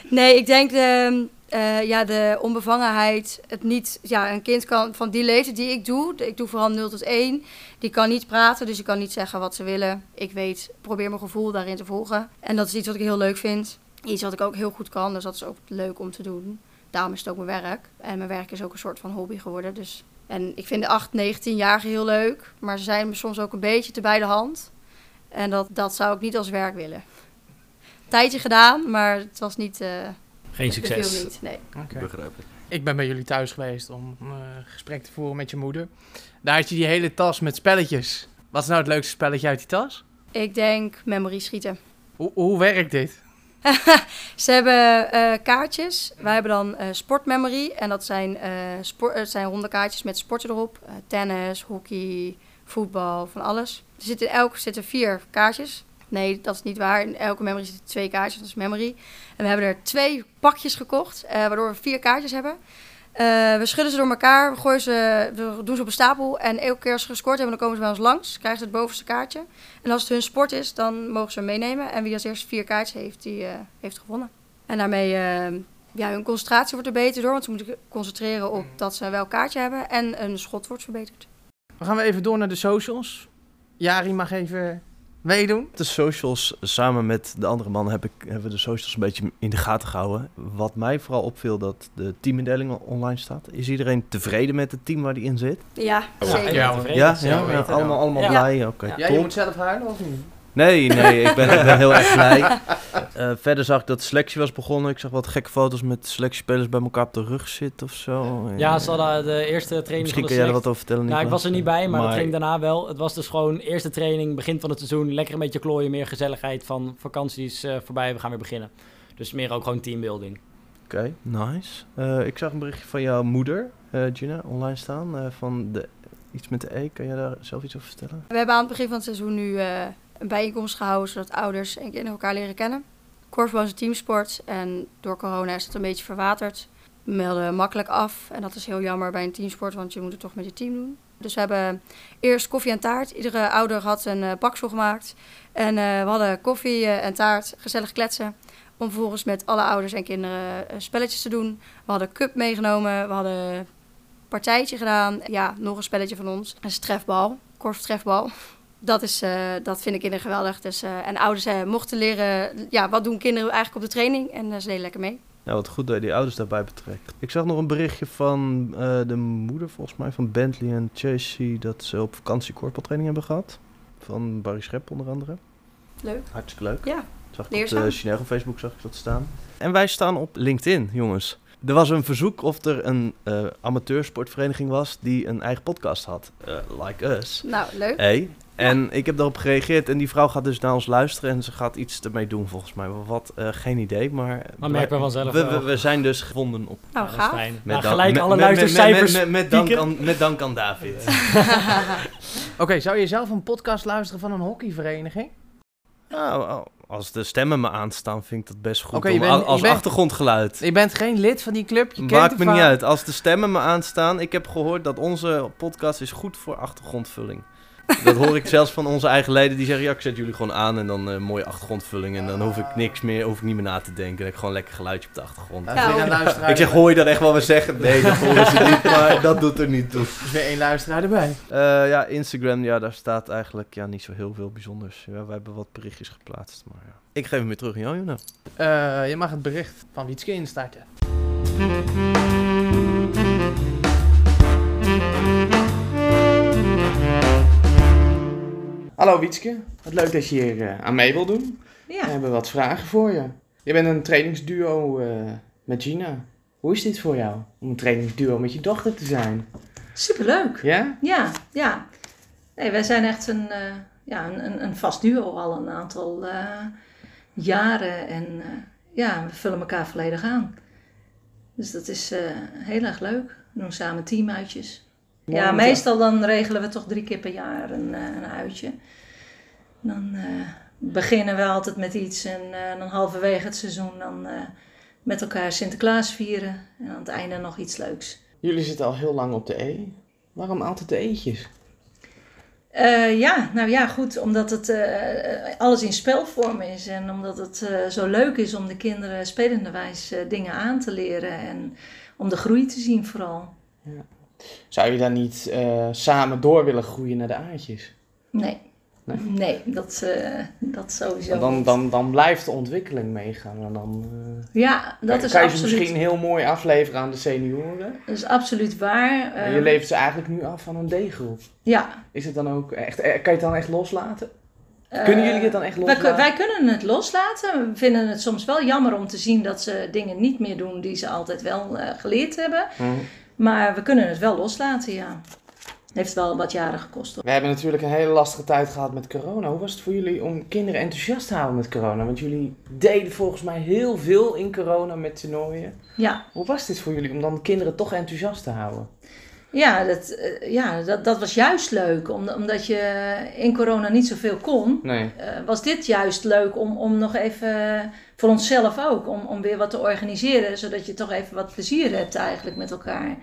Nee, ik denk de, eh, ja, de onbevangenheid. Het niet, ja, een kind kan van die leeftijd die ik doe, ik doe vooral 0 tot 1, die kan niet praten, dus ik kan niet zeggen wat ze willen. Ik weet, probeer mijn gevoel daarin te volgen. En dat is iets wat ik heel leuk vind. Iets wat ik ook heel goed kan, dus dat is ook leuk om te doen. Daarom is het ook mijn werk. En mijn werk is ook een soort van hobby geworden. Dus. En ik vind de 8, 19-jarigen heel leuk, maar ze zijn me soms ook een beetje te bij de hand. En dat, dat zou ik niet als werk willen. Tijdje gedaan, maar het was niet. eh, Geen succes. niet, nee. Begrijpelijk. Ik ben bij jullie thuis geweest om een gesprek te voeren met je moeder. Daar had je die hele tas met spelletjes. Wat is nou het leukste spelletje uit die tas? Ik denk memory schieten. Hoe, hoe werkt dit? Ze hebben eh, kaartjes. Wij hebben dan eh sportmemory. En dat zijn, eh zijn ronde kaartjes met sporten erop. Tennis, hockey, voetbal, van alles. Er zitten in elk zitten vier kaartjes. Nee, dat is niet waar. In elke memory zitten twee kaartjes. Dat is memory. En we hebben er twee pakjes gekocht. waardoor we vier kaartjes hebben. Eh, we schudden ze door elkaar. We, gooien ze, we doen ze op een stapel. En elke keer als ze gescoord hebben, dan komen ze bij ons langs. Krijgen ze het bovenste kaartje. En als het hun sport is, dan mogen ze hem meenemen. En wie als eerste vier kaartjes heeft, die eh, heeft gewonnen. En daarmee, eh, ja, hun concentratie wordt er beter door. Want ze moeten concentreren op dat ze wel een kaartje hebben. En een schot wordt verbeterd. Dan gaan we even door naar de socials. Jari mag even meedoen. De socials, samen met de andere man, heb ik, hebben we de socials een beetje in de gaten gehouden. Wat mij vooral opviel, dat de teamindeling online staat. Is iedereen tevreden met het team waar die in zit? Ja, Ja, zeker. Ja, Ja, allemaal, allemaal Ja. blij. Oké, Ja, je moet zelf huilen of niet? Nee, nee, ik ben, ik ben heel erg blij. Eh, verder zag ik dat de selectie was begonnen. Ik zag wat gekke foto's met selectiespelers bij elkaar op de rug zitten of zo. Ja, ze hadden de eerste training Misschien kun jij er wat over vertellen, Nou, ik was er niet bij, maar, dat Maar- ging daarna wel. Het was dus gewoon eerste training, begin van het seizoen. Lekker een beetje klooien, meer gezelligheid van vakanties eh, voorbij. We gaan weer beginnen. Dus meer ook gewoon teambuilding. Oké, nice. Eh, ik zag een berichtje van jouw moeder, eh, Gina, online staan. eh, van de, iets met de E. Kan jij daar zelf iets over vertellen? We hebben aan het begin van het seizoen nu eh, een bijeenkomst gehouden. Zodat ouders en kinderen elkaar leren kennen. Korfbal is een teamsport. En door corona is het een beetje verwaterd. melden makkelijk af. En dat is heel jammer bij een teamsport, want je moet het toch met je team doen. Dus we hebben eerst koffie en taart. Iedere ouder had een uh, baksel gemaakt. En uh, we hadden koffie uh, en taart, gezellig kletsen. Om vervolgens met alle ouders en kinderen spelletjes te doen. We hadden cup meegenomen, we hadden een partijtje gedaan. Ja, nog een spelletje van ons. Een strefbal, korfstrefbal. Dat, is, dat vinden kinderen geweldig. Dus, en ouders mochten leren, ja, wat doen kinderen eigenlijk op de training. En ze deden lekker mee. Nou, wat goed dat je die ouders daarbij betrekt. Ik zag nog een berichtje van uh, de moeder, volgens mij, van Bentley en Chasey... dat ze op vakantie korpeltraining hebben gehad. Van Barry Schep onder andere. Leuk. Hartstikke leuk. Ja, zag Leerzaam. Op de Chinego Facebook zag ik dat staan. En wij staan op LinkedIn, jongens. Er was een verzoek of er een uh, amateursportvereniging was die een eigen podcast had. Uh, like us. Nou, leuk. Hey, en ik heb daarop gereageerd en die vrouw gaat dus naar ons luisteren en ze gaat iets ermee doen volgens mij. Wat, uh, geen idee, maar... Maar merken we vanzelf we, we, we, zijn dus gevonden op... Nou, gaaf. Met nou, gelijk met, alle luistercijfers met, met, dank aan, met dank aan David. Oké, okay, zou je zelf een podcast luisteren van een hockeyvereniging? Nou, als de stemmen me aanstaan, vind ik dat best goed okay, om, bent, als bent, achtergrondgeluid. Je bent geen lid van die club? Je Maakt me niet uit. Als de stemmen me aanstaan... Ik heb gehoord dat onze podcast is goed voor achtergrondvulling. Dat hoor ik zelfs van onze eigen leden. Die zeggen, ja, ik zet jullie gewoon aan en dan uh, mooie achtergrondvulling. En dan hoef ik niks meer, hoef ik niet meer na te denken. Dan heb ik gewoon lekker geluidje op de achtergrond. Ja, ik zeg, hoor je dat echt wel we zeggen? Nee, dat horen ze niet, maar dat doet er niet toe. Er is weer één luisteraar erbij. Uh, ja, Instagram, ja, daar staat eigenlijk ja, niet zo heel veel bijzonders. Ja, we hebben wat berichtjes geplaatst, maar ja. Ik geef hem weer terug aan jou, Jona. Uh, je mag het bericht van Wietske instarten. Hallo Wietske, wat leuk dat je hier uh, aan mee wil doen. Ja. We hebben wat vragen voor je. Je bent een trainingsduo uh, met Gina. Hoe is dit voor jou, om een trainingsduo met je dochter te zijn? Superleuk. Ja? Ja, ja. Nee, wij zijn echt een, uh, ja, een, een, vast duo al een aantal jaren. En ja, we vullen elkaar volledig aan. Dus dat is heel erg leuk. We doen samen teamuitjes. Ja, meestal dan regelen we toch drie keer per jaar een, eh, een uitje. Dan uh, beginnen we altijd met iets en uh, dan halverwege het seizoen dan met elkaar Sinterklaas vieren. En aan het einde nog iets leuks. Jullie zitten al heel lang op de E. Waarom altijd de E'tjes? ja, nou ja, goed, omdat het alles in spelvorm is en omdat het zo leuk is om de kinderen spelenderwijs dingen aan te leren en om de groei te zien vooral. Ja. Zou je dan niet samen door willen groeien naar de aardjes? Nee. Nee, nee dat, uh, dat sowieso dan, dan, dan blijft de ontwikkeling meegaan. En dan, uh, ja, dat kan, is kan je absoluut... ze misschien heel mooi afleveren aan de senioren. Dat is absoluut waar. Maar je levert ze eigenlijk nu af van een D-groep. Ja. Is het dan ook echt, kan je het dan echt loslaten? Kunnen jullie het dan echt loslaten? Wij, wij, kunnen het loslaten. We vinden het soms wel jammer om te zien dat ze dingen niet meer doen die ze altijd wel geleerd hebben. Mm. Maar we kunnen het wel loslaten, ja. Heeft wel wat jaren gekost. We hebben natuurlijk een hele lastige tijd gehad met corona. Hoe was het voor jullie om kinderen enthousiast te houden met corona? Want jullie deden volgens mij heel veel in corona met toernooien. Ja. Hoe was dit voor jullie om dan kinderen toch enthousiast te houden? Ja, dat, eh, ja dat, dat was juist leuk. omdat je in corona niet zoveel kon, nee. uh, was dit juist leuk om, om nog even, voor onszelf ook, om, om weer wat te organiseren. Zodat je toch even wat plezier hebt eigenlijk met elkaar.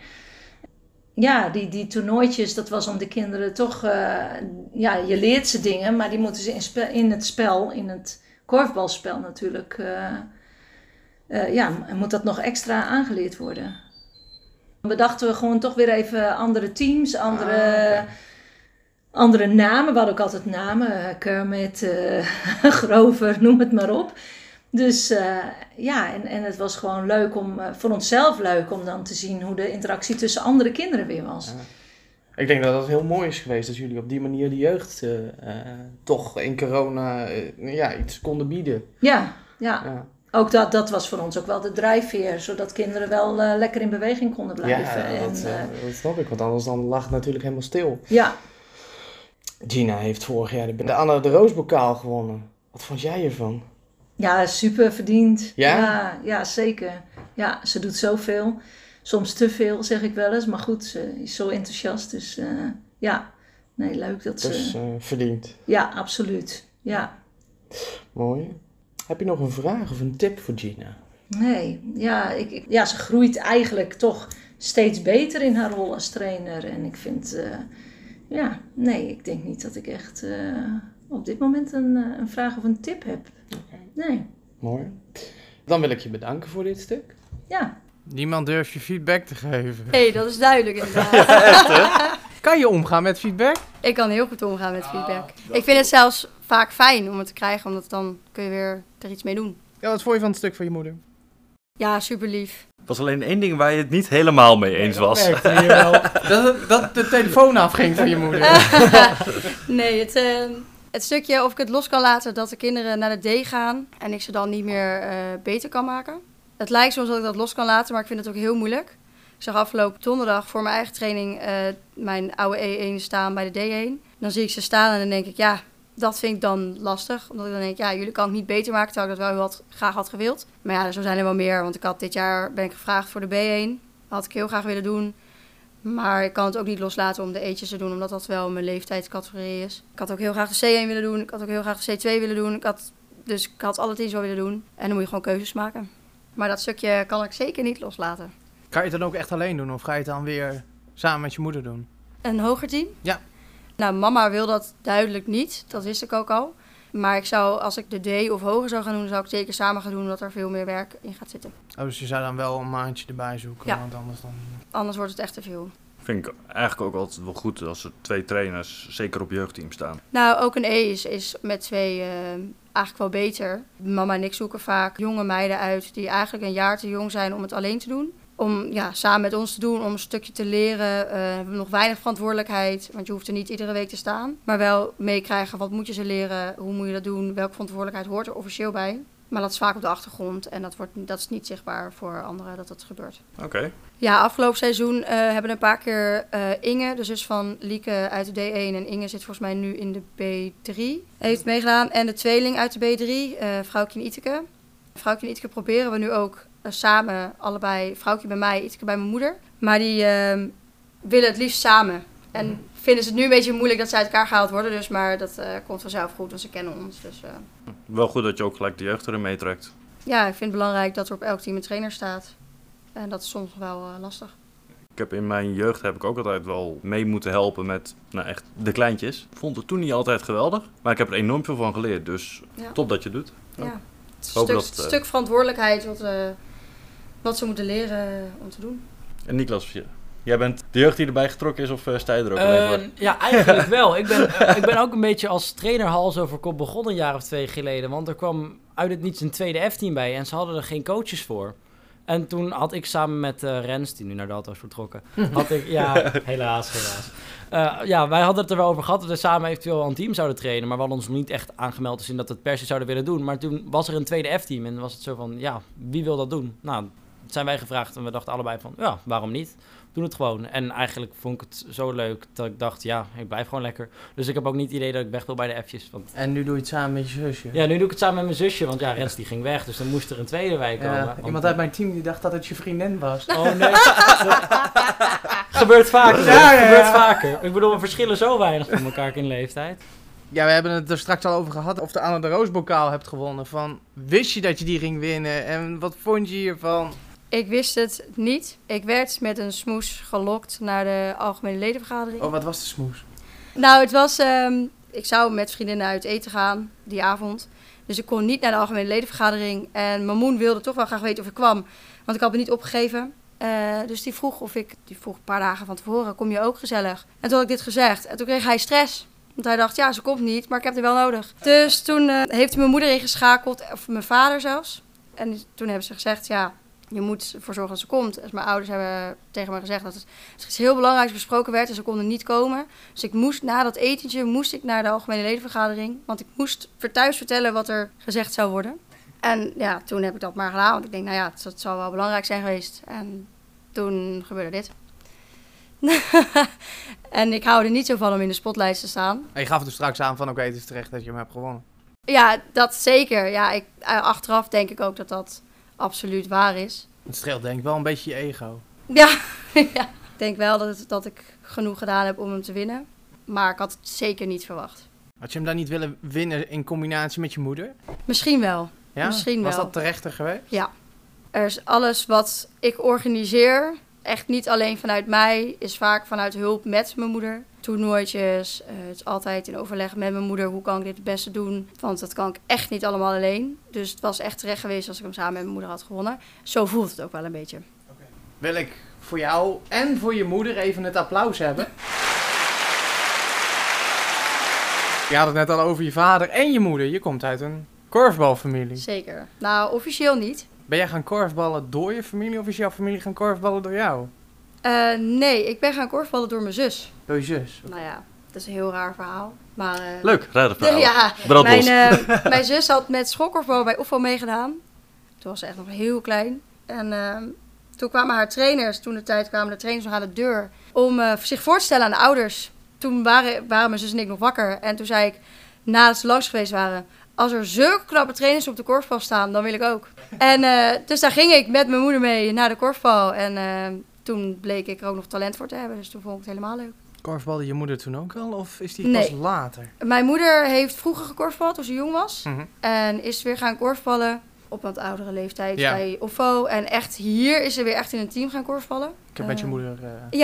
Ja, die, die toernooitjes, dat was om de kinderen toch, uh, ja, je leert ze dingen, maar die moeten ze in, in het spel, in het korfbalspel natuurlijk, ja, moet dat nog extra aangeleerd worden. We dachten we gewoon toch weer even andere teams, andere, ah, andere namen. We hadden ook altijd namen, Kermit, Grover, noem het maar op. Dus uh, ja, en, en het was gewoon leuk om, uh, voor onszelf leuk om dan te zien hoe de interactie tussen andere kinderen weer was. Ja. Ik denk dat dat heel mooi is geweest dat jullie op die manier de jeugd toch in corona ja, iets konden bieden. Ja, ja. ja ook dat, dat was voor ons ook wel de drijfveer, zodat kinderen wel lekker in beweging konden blijven. Ja, en, dat, dat snap ik, want anders dan lag het natuurlijk helemaal stil. Ja. Gina heeft vorig jaar de, de Anne de Roosbokaal gewonnen. Wat vond jij ervan? Ja, super verdiend. Ja? ja? Ja, zeker. Ja, ze doet zoveel. Soms te veel, zeg ik wel eens. Maar goed, ze is zo enthousiast. Dus uh, ja, nee, leuk dat ze... Dus verdiend. Ja, absoluut. Ja. Mooi. Heb je nog een vraag of een tip voor Gina? Nee, ja, ik, ik- ja, ze groeit eigenlijk toch steeds beter in haar rol als trainer. En ik vind, eh, ja, nee, ik denk niet dat ik echt eh, op dit moment een, eh, een vraag of een tip heb. Nee, Mooi. Dan wil ik je bedanken voor dit stuk. ja. Niemand durft je feedback te geven. Hé, dat is duidelijk inderdaad. Kan je omgaan met feedback? ik kan heel goed omgaan met feedback. Ik vind het zelfs vaak fijn om het te krijgen, omdat dan kun je weer er iets mee doen. Ja, wat vond je van het stuk van je moeder? Ja, super lief. Er was alleen één ding waar je het niet helemaal mee eens was. dat, dat de telefoon afging van je moeder. nee, het, eh, het stukje of ik het los kan laten dat de kinderen naar de D gaan en ik ze dan niet meer eh, beter kan maken. Het lijkt soms dat ik dat los kan laten, maar ik vind het ook heel moeilijk. Ik zag afgelopen donderdag voor mijn eigen training eh, mijn oude E1 staan bij de D1. Dan zie ik ze staan en dan denk ik, ja, dat vind ik dan lastig. Omdat ik dan denk, ja, jullie kan ik niet beter maken, terwijl ik dat wel wat, graag had gewild. Maar ja, zo zijn er wel meer, want ik had dit jaar ben ik gevraagd voor de B1. Had ik heel graag willen doen. Maar ik kan het ook niet loslaten om de eetjes te doen, omdat dat wel mijn leeftijdscategorie is. Ik had ook heel graag de C1 willen doen. Ik had ook heel graag de C2 willen doen. Ik had, dus ik had alle tien zo willen doen. En dan moet je gewoon keuzes maken. Maar dat stukje kan ik zeker niet loslaten. Kan je het dan ook echt alleen doen? Of ga je het dan weer samen met je moeder doen? Een hoger team? Ja. Nou, mama wil dat duidelijk niet. Dat wist ik ook al. Maar ik zou, als ik de D of hoger zou gaan doen, zou ik zeker samen gaan doen, omdat er veel meer werk in gaat zitten. Oh, dus je zou dan wel een maandje erbij zoeken, Ja. want anders dan... Anders wordt het echt te veel. Vind ik eigenlijk ook altijd wel goed als er twee trainers, zeker op jeugdteam staan. Nou, ook een E is, is met twee eh, eigenlijk wel beter. Mama en ik zoeken vaak jonge meiden uit die eigenlijk een jaar te jong zijn om het alleen te doen. Om ja, samen met ons te doen, om een stukje te leren. Eh, we hebben nog weinig verantwoordelijkheid, want je hoeft er niet iedere week te staan. Maar wel meekrijgen, wat moet je ze leren, hoe moet je dat doen, welke verantwoordelijkheid hoort er officieel bij. Maar dat is vaak op de achtergrond en dat, wordt, dat is niet zichtbaar voor anderen dat dat gebeurt. Oké. Ja, afgelopen seizoen eh, hebben een paar keer eh, Inge, de zus van Lieke uit de D1. En Inge zit volgens mij nu in de B3, heeft meegedaan. En de tweeling uit de B3, eh Vrouwtje en Iteke. Vrouwtje en Iteke proberen we nu ook eh, samen, allebei, Vrouwtje bij mij, Iteke bij mijn moeder. Maar die ehm, willen het liefst samen. En vinden ze het nu een beetje moeilijk dat ze uit elkaar gehaald worden. Dus, maar dat eh, komt vanzelf goed, want ze kennen ons. Dus eh, Wel goed dat je ook gelijk de jeugd erin meetrekt. ja, ik vind het belangrijk dat er op elk team een trainer staat. En dat is soms wel eh, lastig. Ik heb in mijn jeugd heb ik ook altijd wel mee moeten helpen met nou echt de kleintjes. Ik vond het toen niet altijd geweldig, maar ik heb er enorm veel van geleerd. Dus Ja. top dat je het doet. Ja. Het Hoop stuk, dat, eh, stuk verantwoordelijkheid wat, eh, wat ze moeten leren eh, om te doen. En Niklas, jij bent de jeugd die erbij getrokken is of uh, sta je er ook alleen voor? Eh, ja, eigenlijk wel. Ik ben, eh, ik ben ook een beetje als trainer hals over kop begonnen een jaar of twee geleden. Want er kwam uit het niets een tweede F-team bij en ze hadden er geen coaches voor. En toen had ik samen met eh, Rens, die nu naar Dalto is vertrokken, had ik, ja, helaas, helaas. Eh, ja, wij hadden het er wel over gehad dat we samen eventueel wel een team zouden trainen. Maar we hadden ons nog niet echt aangemeld dus in dat we het per se zouden willen doen. Maar toen was er een tweede F-team en was het zo van, ja, wie wil dat doen? Nou, zijn wij gevraagd en we dachten allebei van, ja, waarom niet? Doen het gewoon. En eigenlijk vond ik het zo leuk dat ik dacht, ja, ik blijf gewoon lekker. Dus ik heb ook niet het idee dat ik weg wil bij de F'jes. Want... En nu doe je het samen met je zusje? Ja, nu doe ik het samen met mijn zusje, want ja, Rens die ging weg. Dus dan moest er een tweede bij komen. Ja, want- iemand uit mijn team die dacht dat het je vriendin was. Oh nee. gebeurt vaker. Ja, ja, ja. Gebeurt vaker. Ik bedoel, we verschillen zo weinig van elkaar in leeftijd. Ja, we hebben het er straks al over gehad of de Anne de Roosbokaal hebt gewonnen. Van, wist je dat je die ging winnen? En wat vond je hiervan? Ik wist het niet. Ik werd met een smoes gelokt naar de algemene ledenvergadering. Oh, wat was de smoes? Nou, het was... ehm, ik zou met vriendinnen uit eten gaan die avond. Dus ik kon niet naar de algemene ledenvergadering. En mijn moeder wilde toch wel graag weten of ik kwam. Want ik had me niet opgegeven. Eh, dus die vroeg of ik... Die vroeg een paar dagen van tevoren, kom je ook gezellig? En toen had ik dit gezegd. En toen kreeg hij stress. Want hij dacht, ja, ze komt niet, maar ik heb er wel nodig. Dus toen eh, heeft hij mijn moeder ingeschakeld, of mijn vader zelfs. En toen hebben ze gezegd, ja, je moet ervoor zorgen dat ze komt. Dus mijn ouders hebben tegen me gezegd dat het iets heel belangrijks besproken werd en ze konden niet komen. Dus ik moest na dat etentje moest ik naar de algemene ledenvergadering. Want ik moest voor thuis vertellen wat er gezegd zou worden. En ja, toen heb ik dat maar gedaan. Want ik denk, nou ja, het, het zal wel belangrijk zijn geweest. En toen gebeurde dit. en ik hou er niet zo van om in de spotlight te staan. En je gaf er straks aan van, oké, het is terecht dat je hem hebt gewonnen. Ja, dat zeker. Ja, ik, eh, achteraf denk ik ook dat dat absoluut waar is. Het streelt denk ik wel een beetje je ego. Ja, ja. ik denk wel dat, het, dat ik genoeg gedaan heb om hem te winnen. Maar ik had het zeker niet verwacht. Had je hem dan niet willen winnen in combinatie met je moeder? Misschien wel. Ja? Misschien Was wel. dat terechter geweest? Ja. Er is alles wat ik organiseer, echt niet alleen vanuit mij, is vaak vanuit hulp met mijn moeder. Toernooitjes, eh, het is altijd in overleg met mijn moeder, hoe kan ik dit het beste doen? Want dat kan ik echt niet allemaal alleen. Dus het was echt terecht geweest als ik hem samen met mijn moeder had gewonnen. Zo voelt het ook wel een beetje. Wil ik voor jou en voor je moeder even het applaus hebben. Je had het net al over je vader en je moeder. Je komt uit een korfbalfamilie. Zeker. Nou, officieel niet. Ben jij gaan korfballen door je familie of is jouw familie gaan korfballen door jou? Eh, nee, ik ben gaan korfballen door mijn zus. Door je zus? Nou ja, dat is een heel raar verhaal. Maar, eh, Leuk, raar verhaal. Ja, mijn, eh, mijn zus had met schoolkorfbal bij Oefo meegedaan. Toen was ze echt nog heel klein. En ehm, toen kwamen haar trainers, toen de tijd kwamen de trainers nog aan de deur... om eh, zich voor te stellen aan de ouders. Toen waren, waren mijn zus en ik nog wakker. En toen zei ik, nadat ze langs geweest waren... Als er zulke knappe trainers op de korfbal staan, dan wil ik ook. En eh, dus daar ging ik met mijn moeder mee naar de korfbal. En eh, toen bleek ik er ook nog talent voor te hebben. Dus toen vond ik het helemaal leuk. Korfbalde je moeder toen ook al of is die Nee. pas later? Mijn moeder heeft vroeger gekorfbald toen ze jong was. Mhm. En is weer gaan korfballen op wat oudere leeftijd Ja. bij OFO. En echt hier is ze weer echt in een team gaan korfballen. Ik heb met je Eh, moeder... eh,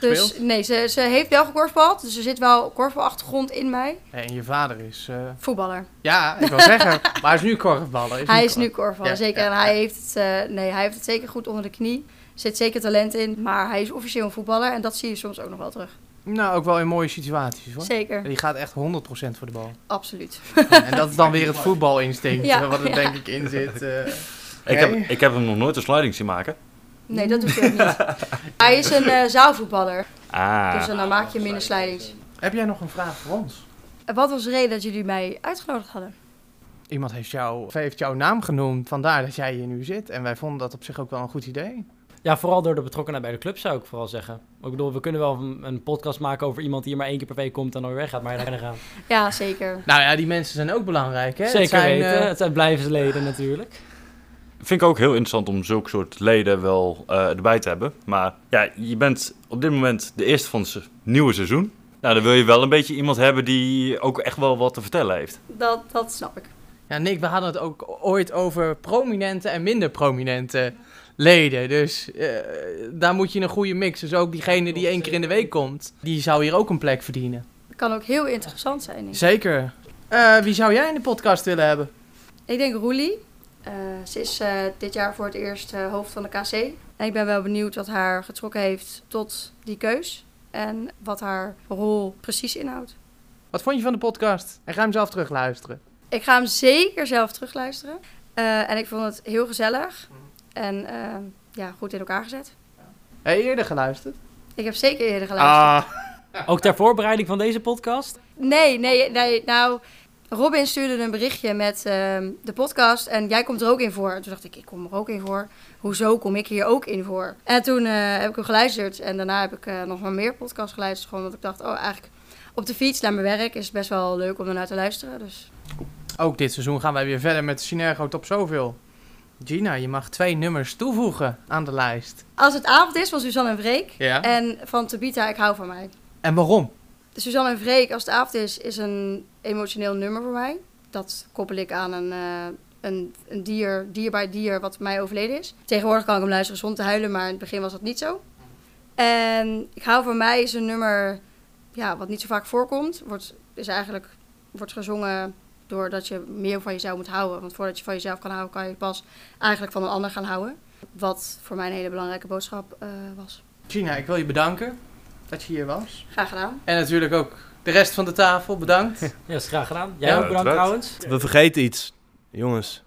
Dus nee, ze, ze heeft wel gekorfbald. Dus er zit wel korfbalachtergrond in mij. en je vader is... eh, Voetballer. Ja, ik wil zeggen. Maar hij is nu korfballer. hij is nu korfballer, Ja, zeker. ja, en hij heeft, het, eh, nee, hij heeft het zeker goed onder de knie. Er zit zeker talent in. Maar hij is officieel een voetballer. En dat zie je soms ook nog wel terug. Nou, ook wel in mooie situaties hoor. Zeker, Die gaat echt 100% voor de bal. absoluut. en dat is dan weer het voetbalinstinct Ja, wat er ja. denk ik in zit. eh. Ik, heb, ik heb hem nog nooit een sliding zien maken. Nee, dat doet hij ook niet. Hij is een eh, zaalvoetballer. Ah, Dus dan maak je minder slidings. Heb jij nog een vraag voor ons? En Wat was de reden dat jullie mij uitgenodigd hadden? Iemand heeft, jou, heeft jouw naam genoemd, vandaar dat jij hier nu zit. En wij vonden dat op zich ook wel een goed idee. Ja, vooral door de betrokkenheid bij de club zou ik vooral zeggen. Ik bedoel, we kunnen wel een, podcast maken over iemand die hier maar één keer per week komt en dan weer weggaat, maar daar gaan. Ja, zeker. Nou ja, die mensen zijn ook belangrijk hè? Het Zeker zijn, weten, eh, het zijn blijvende leden natuurlijk. Vind ik ook heel interessant om zulke soort leden wel eh, erbij te hebben. Maar ja, je bent op dit moment de eerste van het nieuwe seizoen. Nou, dan wil je wel een beetje iemand hebben die ook echt wel wat te vertellen heeft. Dat, dat snap ik. Ja, Nick, we hadden het ook ooit over prominente en minder prominente leden. Dus eh, daar moet je een goede mix. Dus ook diegene die één keer in de week komt, die zou hier ook een plek verdienen. Kan ook heel interessant zijn. Zeker. Eh, wie zou jij in de podcast willen hebben? Ik denk Roelie. Eh, ze is eh, dit jaar voor het eerst eh, hoofd van de KC. En ik ben wel benieuwd wat haar getrokken heeft tot die keus. En wat haar rol precies inhoudt. Wat vond je van de podcast? En ga hem zelf terugluisteren. Ik ga hem zeker zelf terugluisteren. Eh, en ik vond het heel gezellig. En ja, goed in elkaar gezet. Heb je eerder geluisterd? Ik heb zeker eerder geluisterd. Ah, Ook ter voorbereiding van deze podcast. Nee, nee, nee. Nou, Robin stuurde een berichtje met ehm, de podcast en jij komt er ook in voor. En toen dacht ik, ik kom er ook in voor. Hoezo kom ik hier ook in voor? En toen eh, heb ik hem geluisterd en daarna heb ik eh, nog wel meer podcasts geluisterd. Gewoon omdat ik dacht, oh eigenlijk op de fiets naar mijn werk is het best wel leuk om ernaar te luisteren. Dus ook dit seizoen gaan wij weer verder met Synergo Top Zoveel. Gina, je mag twee nummers toevoegen aan de lijst. als het avond is van Suzanne en Freek Ja. en van Tabita, ik hou van mij. En waarom? Suzanne en Freek, als het avond is, is een emotioneel nummer voor mij. Dat koppel ik aan een, eh, een, een dier, dier bij dier wat mij overleden is. Tegenwoordig kan ik hem luisteren zonder te huilen, maar in het begin was dat niet zo. En ik hou van mij is een nummer ja, wat niet zo vaak voorkomt. Wordt, is eigenlijk, wordt gezongen doordat je meer van jezelf moet houden. Want voordat je van jezelf kan houden, kan je pas eigenlijk van een ander gaan houden. Wat voor mij een hele belangrijke boodschap eh, was. Gina, ik wil je bedanken dat je hier was. Graag gedaan. En natuurlijk ook de rest van de tafel, bedankt. Ja, dat is graag gedaan. Jij Ja, ook bedankt trouwens. We vergeten iets. Jongens,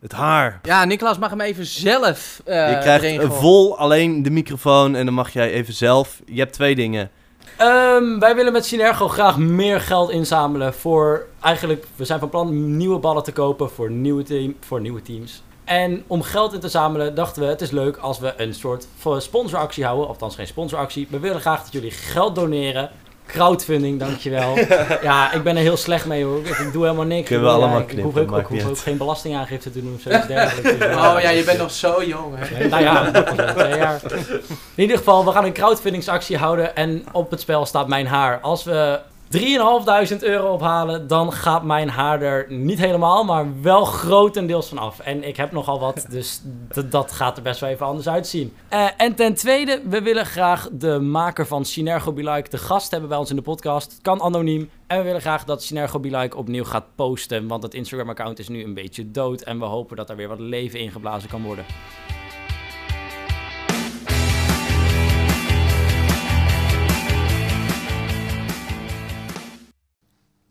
het haar. Ja, Niklas mag hem even zelf eh je krijgt vol alleen de microfoon en dan mag jij even zelf. Je hebt twee dingen. Ehm, wij willen met Synergo graag meer geld inzamelen voor eigenlijk, we zijn van plan nieuwe ballen te kopen voor nieuwe, team, voor nieuwe teams. En om geld in te zamelen dachten we, het is leuk als we een soort sponsoractie houden. Althans geen sponsoractie. We willen graag dat jullie geld doneren. Crowdfunding, dankjewel. ja, ik ben er heel slecht mee hoor. Ik doe helemaal niks. Kunnen we Ja, allemaal ik knippen, hoef ook, maakt ik hoef ook geen belastingaangifte te doen of zoiets dergelijks. Dus, Oh ja, je bent nog zo jong. Hè? nou ja, twee jaar. In ieder geval, we gaan een crowdfundingsactie houden en op het spel staat mijn haar. Als we 3.500 euro ophalen, dan gaat mijn haar er niet helemaal, maar wel grotendeels van af. En ik heb nogal wat, dus dat gaat er best wel even anders uitzien. Eh, en ten tweede, we willen graag de maker van Synergo Be Like de gast hebben bij ons in de podcast. Het kan anoniem. En we willen graag dat Synergo Be Like opnieuw gaat posten, want het Instagram-account is nu een beetje dood. En we hopen dat er weer wat leven ingeblazen kan worden.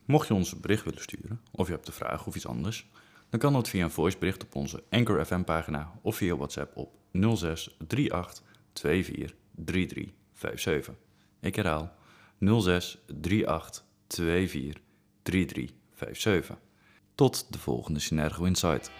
Mocht je ons een bericht willen sturen, of je hebt een vraag of iets anders, dan kan dat via een voicebericht op onze Anchor FM pagina of via WhatsApp op 06 38 24 33 57. Ik herhaal 06 38 24 33 57. Tot de volgende Synergo Insight.